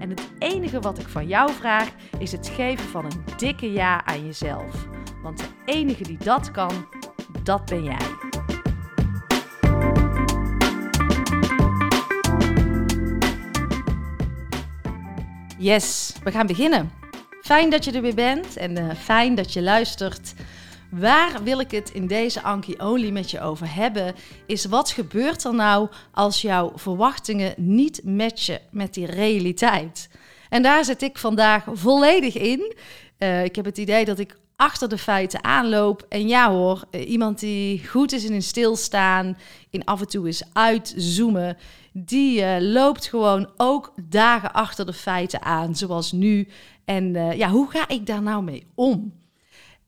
En het enige wat ik van jou vraag is het geven van een dikke ja aan jezelf. Want de enige die dat kan, dat ben jij. Yes, we gaan beginnen. Fijn dat je er weer bent en uh, fijn dat je luistert. Waar wil ik het in deze Anki Only met je over hebben? Is wat gebeurt er nou als jouw verwachtingen niet matchen met die realiteit? En daar zit ik vandaag volledig in. Uh, ik heb het idee dat ik achter de feiten aanloop. En ja hoor, uh, iemand die goed is in een stilstaan, in af en toe eens uitzoomen, die uh, loopt gewoon ook dagen achter de feiten aan, zoals nu. En ja, hoe ga ik daar nou mee om?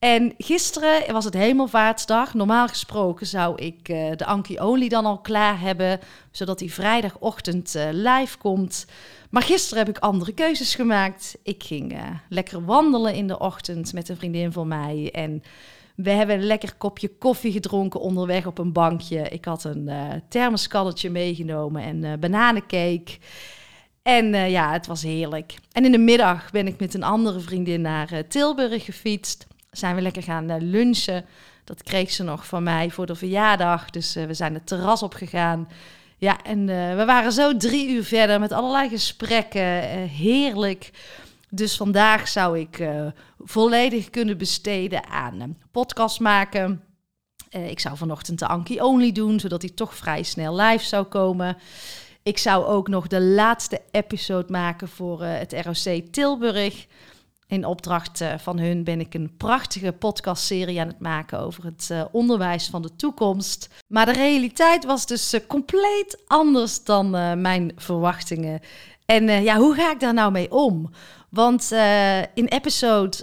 En gisteren was het Hemelvaartsdag. Normaal gesproken zou ik uh, de Anki Only dan al klaar hebben, zodat die vrijdagochtend uh, live komt. Maar gisteren heb ik andere keuzes gemaakt. Ik ging uh, lekker wandelen in de ochtend met een vriendin van mij. En we hebben een lekker kopje koffie gedronken onderweg op een bankje. Ik had een thermoskalletje meegenomen en bananencake. En ja, het was heerlijk. En in de middag ben ik met een andere vriendin naar Tilburg gefietst zijn we lekker gaan uh, lunchen. Dat kreeg ze nog van mij voor de verjaardag. Dus uh, we zijn het terras opgegaan. Ja, en uh, we waren zo drie uur verder met allerlei gesprekken. heerlijk. Dus vandaag zou ik volledig kunnen besteden aan podcast maken. ik zou vanochtend de Anki Only doen, zodat hij toch vrij snel live zou komen. Ik zou ook nog de laatste episode maken voor het ROC Tilburg. In opdracht eh, van hun ben ik een prachtige podcastserie aan het maken over het uh, onderwijs van de toekomst. Maar de realiteit was dus uh, compleet anders dan mijn verwachtingen. En ja, hoe ga ik daar nou mee om? Want in episode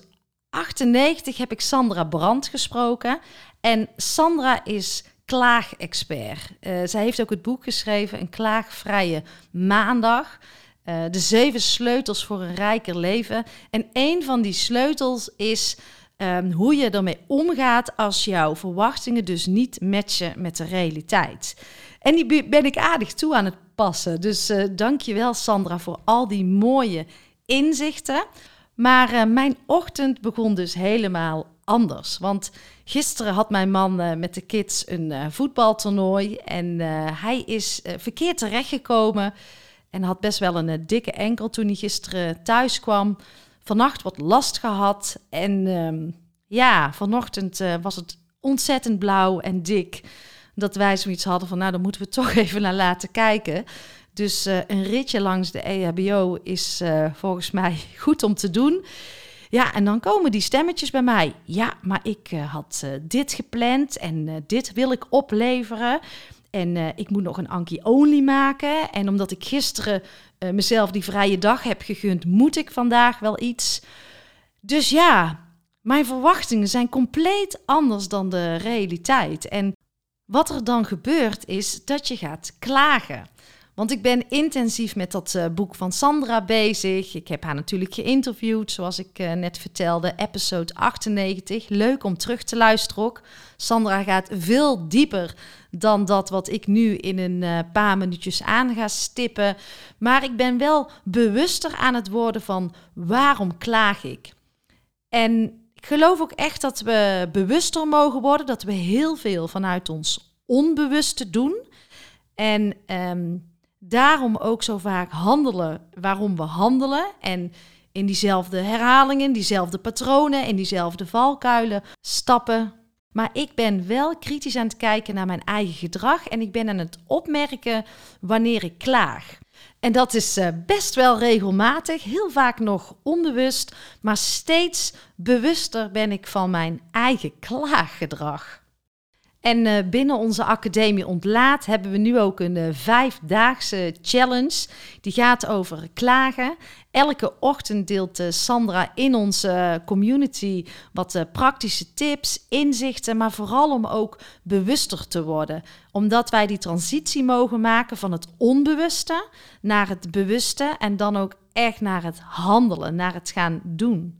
98 heb ik Sandra Brandt gesproken. En Sandra is klaagexpert. zij heeft ook het boek geschreven, Een klaagvrije maandag. Uh, de zeven sleutels voor een rijker leven. En een van die sleutels is um, hoe je ermee omgaat als jouw verwachtingen dus niet matchen met de realiteit. En die ben ik aardig toe aan het passen. Dus uh, dank je wel Sandra voor al die mooie inzichten. Maar uh, mijn ochtend begon dus helemaal anders. Want gisteren had mijn man met de kids een voetbaltoernooi. En hij is verkeerd terechtgekomen. En had best wel een eh, dikke enkel toen hij gisteren thuis kwam. Vannacht wat last gehad. En um, ja, vanochtend uh, was het ontzettend blauw en dik. Dat wij zoiets hadden van, nou, dan moeten we toch even naar laten kijken. Dus uh, een ritje langs de EHBO is volgens mij goed om te doen. Ja, en dan komen die stemmetjes bij mij. Ja, maar ik had dit gepland en dit wil ik opleveren. En uh, ik moet nog een Anki Only maken. En omdat ik gisteren uh, mezelf die vrije dag heb gegund, moet ik vandaag wel iets. Dus ja, mijn verwachtingen zijn compleet anders dan de realiteit. En wat er dan gebeurt is dat je gaat klagen. Want ik ben intensief met dat uh, boek van Sandra bezig. Ik heb haar natuurlijk geïnterviewd, zoals ik uh, net vertelde, episode 98. Leuk om terug te luisteren ook. Sandra gaat veel dieper dan dat wat ik nu in een uh, paar minuutjes aan ga stippen. Maar ik ben wel bewuster aan het worden van waarom klaag ik? En ik geloof ook echt dat we bewuster mogen worden, dat we heel veel vanuit ons onbewuste doen. En um, daarom ook zo vaak handelen waarom we handelen. En in diezelfde herhalingen, diezelfde patronen, in diezelfde valkuilen stappen. Maar ik ben wel kritisch aan het kijken naar mijn eigen gedrag en ik ben aan het opmerken wanneer ik klaag. En dat is eh, best wel regelmatig, heel vaak nog onbewust, maar steeds bewuster ben ik van mijn eigen klaaggedrag. En uh, binnen onze academie Ontlaat hebben we nu ook een uh, vijfdaagse challenge. Die gaat over klagen. Elke ochtend deelt uh, Sandra in onze community wat praktische tips, inzichten, maar vooral om ook bewuster te worden. Omdat wij die transitie mogen maken van het onbewuste naar het bewuste en dan ook echt naar het handelen, naar het gaan doen.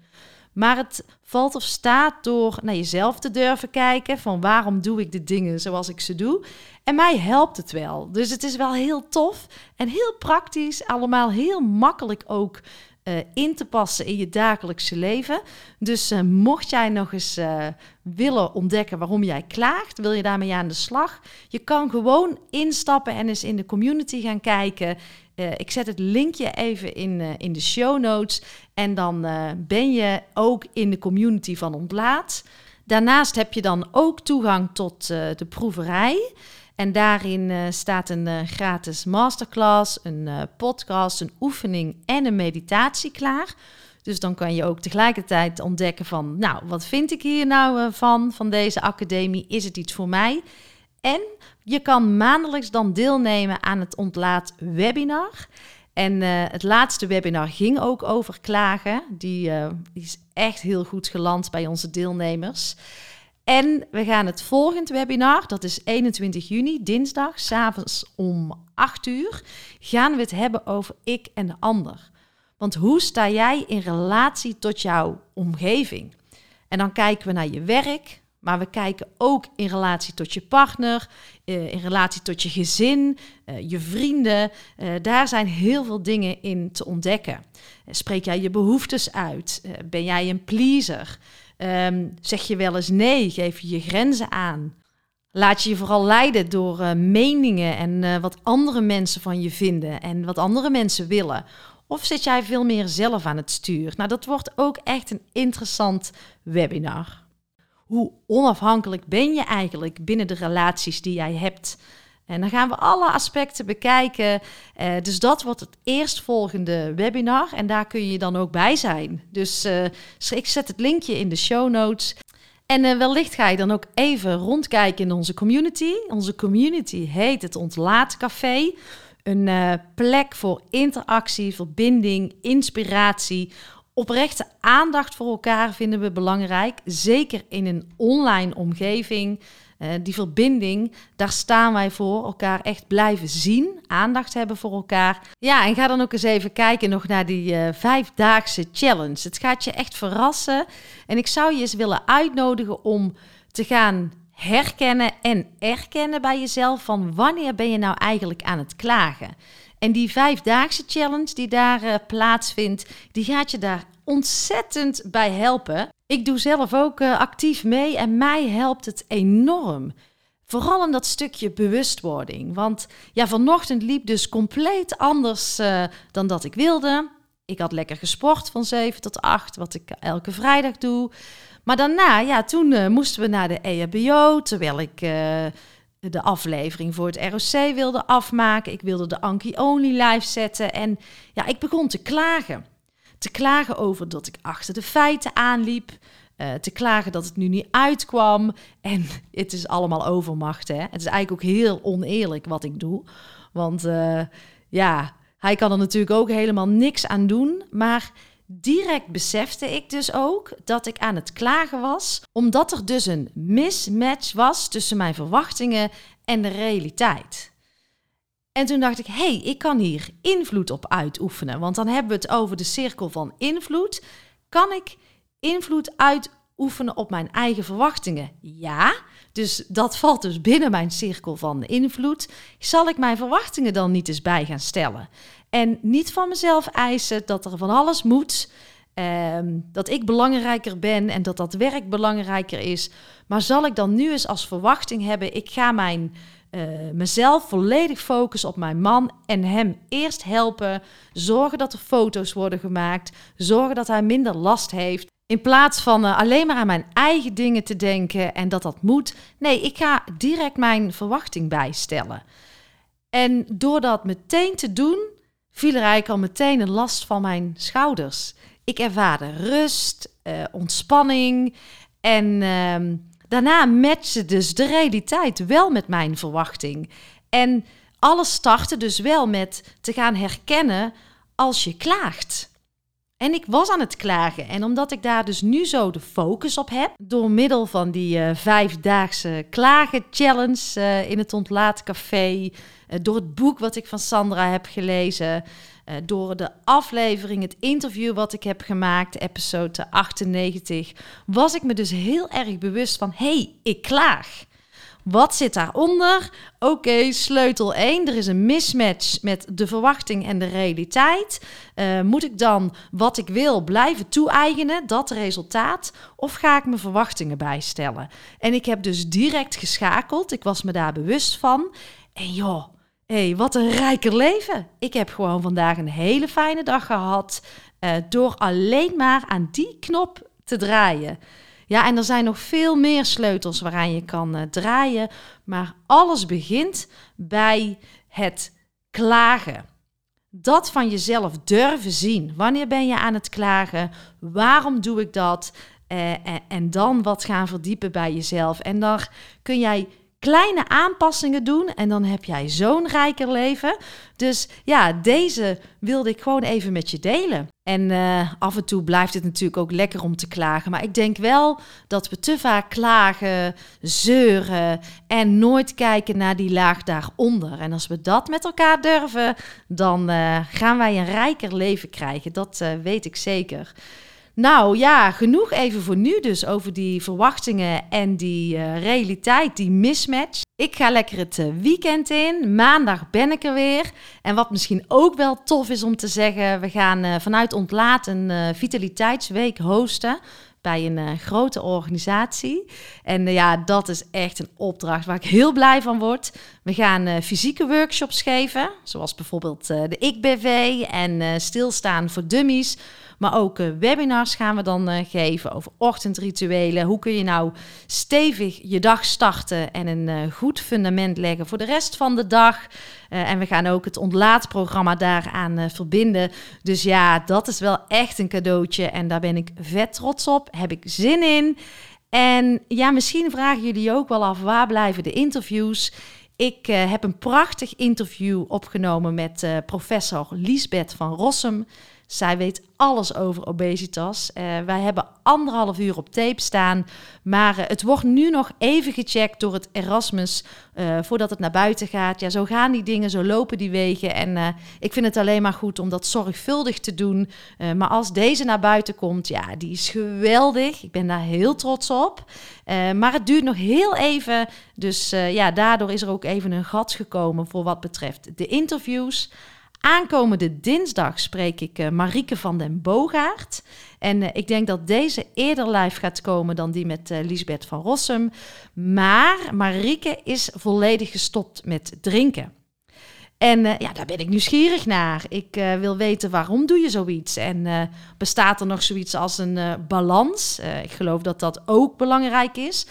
Maar het valt of staat door naar jezelf te durven kijken van waarom doe ik de dingen zoals ik ze doe. En mij helpt het wel. Dus het is wel heel tof en heel praktisch, allemaal heel makkelijk ook uh, in te passen in je dagelijkse leven. Dus uh, mocht jij nog eens uh, willen ontdekken waarom jij klaagt, wil je daarmee aan de slag. Je kan gewoon instappen en eens in de community gaan kijken. Ik zet het linkje even in, in de show notes. En dan ben je ook in de community van Ontlaat. Daarnaast heb je dan ook toegang tot de proeverij. En daarin staat een gratis masterclass, een podcast, een oefening en een meditatie klaar. Dus dan kan je ook tegelijkertijd ontdekken van, nou, wat vind ik hier nou van, van deze academie? Is het iets voor mij? En je kan maandelijks dan deelnemen aan het ontlaat webinar. En het laatste webinar ging ook over klagen. Die, die is echt heel goed geland bij onze deelnemers. En we gaan het volgende webinar, dat is 21 juni, dinsdag, s'avonds om 8 uur, gaan we het hebben over ik en de ander. Want hoe sta jij in relatie tot jouw omgeving? En dan kijken we naar je werk, maar we kijken ook in relatie tot je partner, eh, in relatie tot je gezin, eh, je vrienden. Eh, daar zijn heel veel dingen in te ontdekken. Spreek jij je behoeftes uit? Ben jij een pleaser? Ehm, zeg je wel eens nee? Geef je je grenzen aan? Laat je je vooral leiden door meningen en wat andere mensen van je vinden en wat andere mensen willen? Of zit jij veel meer zelf aan het stuur? Nou, dat wordt ook echt een interessant webinar. Hoe onafhankelijk ben je eigenlijk binnen de relaties die jij hebt? En dan gaan we alle aspecten bekijken. Uh, dus dat wordt het eerstvolgende webinar. En daar kun je dan ook bij zijn. Dus uh, ik zet het linkje in de show notes. En uh, wellicht ga je dan ook even rondkijken in onze community. Onze community heet het Ontlaatcafé. Een plek voor interactie, verbinding, inspiratie. Oprechte aandacht voor elkaar vinden we belangrijk. Zeker in een online omgeving. Uh, die verbinding, daar staan wij voor. Elkaar echt blijven zien, aandacht hebben voor elkaar. Ja, en ga dan ook eens even kijken nog naar die uh, vijfdaagse challenge. Het gaat je echt verrassen. En ik zou je eens willen uitnodigen om te gaan herkennen en erkennen bij jezelf van wanneer ben je nou eigenlijk aan het klagen. En die vijfdaagse challenge die daar uh, plaatsvindt, die gaat je daar ontzettend bij helpen. Ik doe zelf ook uh, actief mee en mij helpt het enorm. Vooral in dat stukje bewustwording. Want ja, vanochtend liep dus compleet anders uh, dan dat ik wilde. Ik had lekker gesport van 7 tot 8, wat ik elke vrijdag doe. Maar daarna, ja, toen moesten we naar de EHBO, terwijl ik de aflevering voor het ROC wilde afmaken. Ik wilde de Anki Only live zetten en ja, ik begon te klagen te klagen over dat ik achter de feiten aanliep. Uh, te klagen dat het nu niet uitkwam. En het is allemaal overmacht. Hè? Het is eigenlijk ook heel oneerlijk wat ik doe. Want uh, ja, hij kan er natuurlijk ook helemaal niks aan doen. Maar direct besefte ik dus ook dat ik aan het klagen was. Omdat er dus een mismatch was tussen mijn verwachtingen en de realiteit. En toen dacht ik, hé, hey, ik kan hier invloed op uitoefenen. Want dan hebben we het over de cirkel van invloed. Kan ik invloed uitoefenen op mijn eigen verwachtingen? Ja, dus dat valt dus binnen mijn cirkel van invloed. Zal ik mijn verwachtingen dan niet eens bij gaan stellen? En niet van mezelf eisen dat er van alles moet. Um, dat ik belangrijker ben en dat dat werk belangrijker is. Maar zal ik dan nu eens als verwachting hebben: ik ga mijn uh, mezelf volledig focussen op mijn man en hem eerst helpen. Zorgen dat er foto's worden gemaakt. Zorgen dat hij minder last heeft. In plaats van uh, alleen maar aan mijn eigen dingen te denken en dat dat moet. Nee, ik ga direct mijn verwachting bijstellen. En door dat meteen te doen, viel er eigenlijk al meteen een last van mijn schouders. Ik ervaarde rust, uh, ontspanning en uh, daarna matchte dus de realiteit wel met mijn verwachting. En alles startte dus wel met te gaan herkennen als je klaagt. En ik was aan het klagen. En omdat ik daar dus nu zo de focus op heb, door middel van die uh, vijfdaagse klagen-challenge uh, in het Ontlaatcafé, uh, door het boek wat ik van Sandra heb gelezen, door de aflevering, het interview wat ik heb gemaakt, episode 98, was ik me dus heel erg bewust van: hé, hey, ik klaag. Wat zit daaronder? Oké, sleutel 1. Er is een mismatch met de verwachting en de realiteit. Uh, moet ik dan wat ik wil blijven toe-eigenen, dat resultaat? Of ga ik mijn verwachtingen bijstellen? En ik heb dus direct geschakeld. Ik was me daar bewust van. En joh, hey, wat een rijker leven. Ik heb gewoon vandaag een hele fijne dag gehad. Uh, door alleen maar aan die knop te draaien. Ja, en er zijn nog veel meer sleutels waaraan je kan uh, draaien. Maar alles begint bij het klagen. Dat van jezelf durven zien. Wanneer ben je aan het klagen? Waarom doe ik dat? Uh, en dan wat gaan verdiepen bij jezelf. En daar kun jij kleine aanpassingen doen en dan heb jij zo'n rijker leven. Dus ja, deze wilde ik gewoon even met je delen. En uh, af en toe blijft het natuurlijk ook lekker om te klagen. Maar ik denk wel dat we te vaak klagen, zeuren en nooit kijken naar die laag daaronder. En als we dat met elkaar durven, dan uh, gaan wij een rijker leven krijgen. Dat uh, weet ik zeker. Nou ja, genoeg even voor nu dus over die verwachtingen en die uh, realiteit, die mismatch. Ik ga lekker het uh, weekend in. Maandag ben ik er weer. En wat misschien ook wel tof is om te zeggen, we gaan uh, vanuit Ontlaat een vitaliteitsweek hosten bij een grote organisatie. En ja, dat is echt een opdracht waar ik heel blij van word. We gaan fysieke workshops geven, zoals bijvoorbeeld de IKBV en stilstaan voor dummies. Maar ook uh, webinars gaan we dan uh, geven over ochtendrituelen. Hoe kun je nou stevig je dag starten en een uh, goed fundament leggen voor de rest van de dag. en we gaan ook het ontlaatprogramma daaraan verbinden. Dus ja, dat is wel echt een cadeautje. En daar ben ik vet trots op. Heb ik zin in. En ja, misschien vragen jullie ook wel af waar blijven de interviews. Ik heb een prachtig interview opgenomen met professor Liesbeth van Rossum. Zij weet alles over obesitas. Uh, wij hebben anderhalf uur op tape staan. Maar uh, het wordt nu nog even gecheckt door het Erasmus uh, voordat het naar buiten gaat. Ja, zo gaan die dingen, zo lopen die wegen. En ik vind het alleen maar goed om dat zorgvuldig te doen. maar als deze naar buiten komt, ja, die is geweldig. Ik ben daar heel trots op. maar het duurt nog heel even. Dus ja, daardoor is er ook even een gat gekomen voor wat betreft de interviews. Aankomende dinsdag spreek ik uh, Marieke van den Boogaard. En uh, ik denk dat deze eerder live gaat komen dan die met uh, Lisbeth van Rossum. Maar Marieke is volledig gestopt met drinken. En ja, daar ben ik nieuwsgierig naar. Ik wil weten waarom doe je zoiets? En bestaat er nog zoiets als een balans? ik geloof dat dat ook belangrijk is.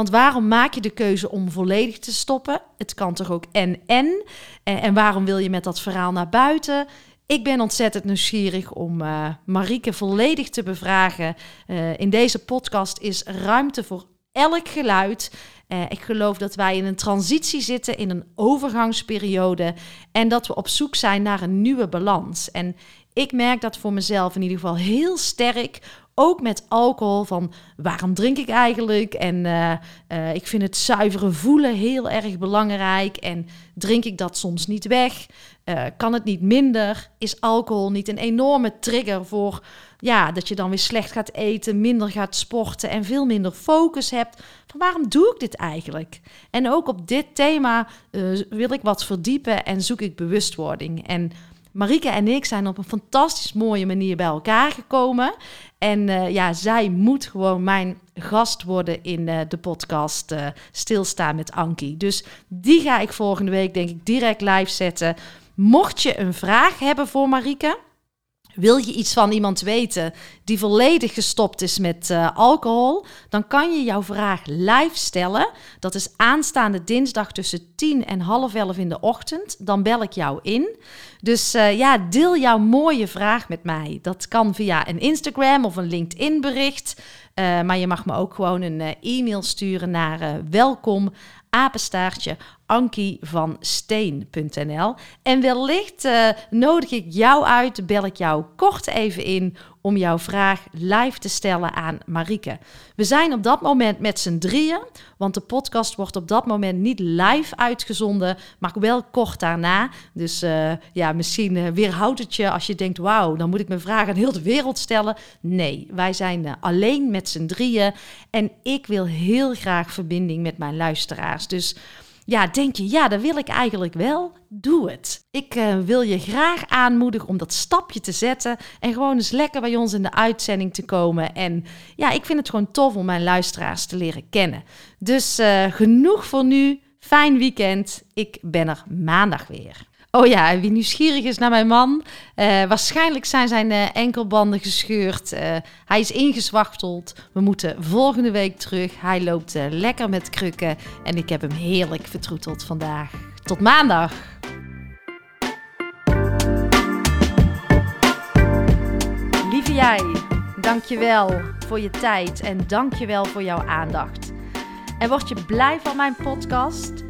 Want waarom maak je de keuze om volledig te stoppen? Het kan toch ook en en. En, waarom wil je met dat verhaal naar buiten? Ik ben ontzettend nieuwsgierig om uh, Marieke volledig te bevragen. Uh, in deze podcast is ruimte voor elk geluid. Uh, ik geloof dat wij in een transitie zitten, in een overgangsperiode. En dat we op zoek zijn naar een nieuwe balans. En ik merk dat voor mezelf in ieder geval heel sterk ook met alcohol. Van waarom drink ik eigenlijk? En uh, uh, ik vind het zuivere voelen heel erg belangrijk. En drink ik dat soms niet weg? Uh, kan het niet minder? Is alcohol niet een enorme trigger voor ja, dat je dan weer slecht gaat eten, minder gaat sporten en veel minder focus hebt? Van waarom doe ik dit eigenlijk? En ook op dit thema wil ik wat verdiepen en zoek ik bewustwording. En Marike en ik zijn op een fantastisch mooie manier bij elkaar gekomen. En uh, ja, zij moet gewoon mijn gast worden in uh, de podcast uh, Stilstaan met Ankie. Dus die ga ik volgende week denk ik direct live zetten. Mocht je een vraag hebben voor Marike, wil je iets van iemand weten die volledig gestopt is met uh, alcohol? Dan kan je jouw vraag live stellen. Dat is aanstaande dinsdag tussen 10 en half 11 in de ochtend. Dan bel ik jou in. Dus uh, ja, deel jouw mooie vraag met mij. Dat kan via een Instagram of een LinkedIn bericht. Uh, maar je mag me ook gewoon een e-mail sturen naar welkom apenstaartje ankivansteen.nl. En wellicht uh, nodig ik jou uit, bel ik jou kort even in om jouw vraag live te stellen aan Marike. We zijn op dat moment met z'n drieën, want de podcast wordt op dat moment niet live uitgezonden, maar wel kort daarna. Dus uh, ja, misschien uh, weerhoudt het je als je denkt, wauw, dan moet ik mijn vraag aan heel de wereld stellen. Nee, wij zijn uh, alleen met z'n drieën en ik wil heel graag verbinding met mijn luisteraars. Dus ja, denk je, ja, dat wil ik eigenlijk wel. Doe het. Ik uh, wil je graag aanmoedigen om dat stapje te zetten en gewoon eens lekker bij ons in de uitzending te komen. En ja, ik vind het gewoon tof om mijn luisteraars te leren kennen. Dus uh, genoeg voor nu. Fijn weekend. Ik ben er maandag weer. Oh ja, wie nieuwsgierig is naar mijn man. Uh, waarschijnlijk zijn zijn uh, enkelbanden gescheurd. Uh, hij is ingezwachteld. We moeten volgende week terug. Hij loopt lekker met krukken. En ik heb hem heerlijk vertroeteld vandaag. Tot maandag. Lieve jij, dankjewel voor je tijd en dankjewel voor jouw aandacht. En word je blij van mijn podcast?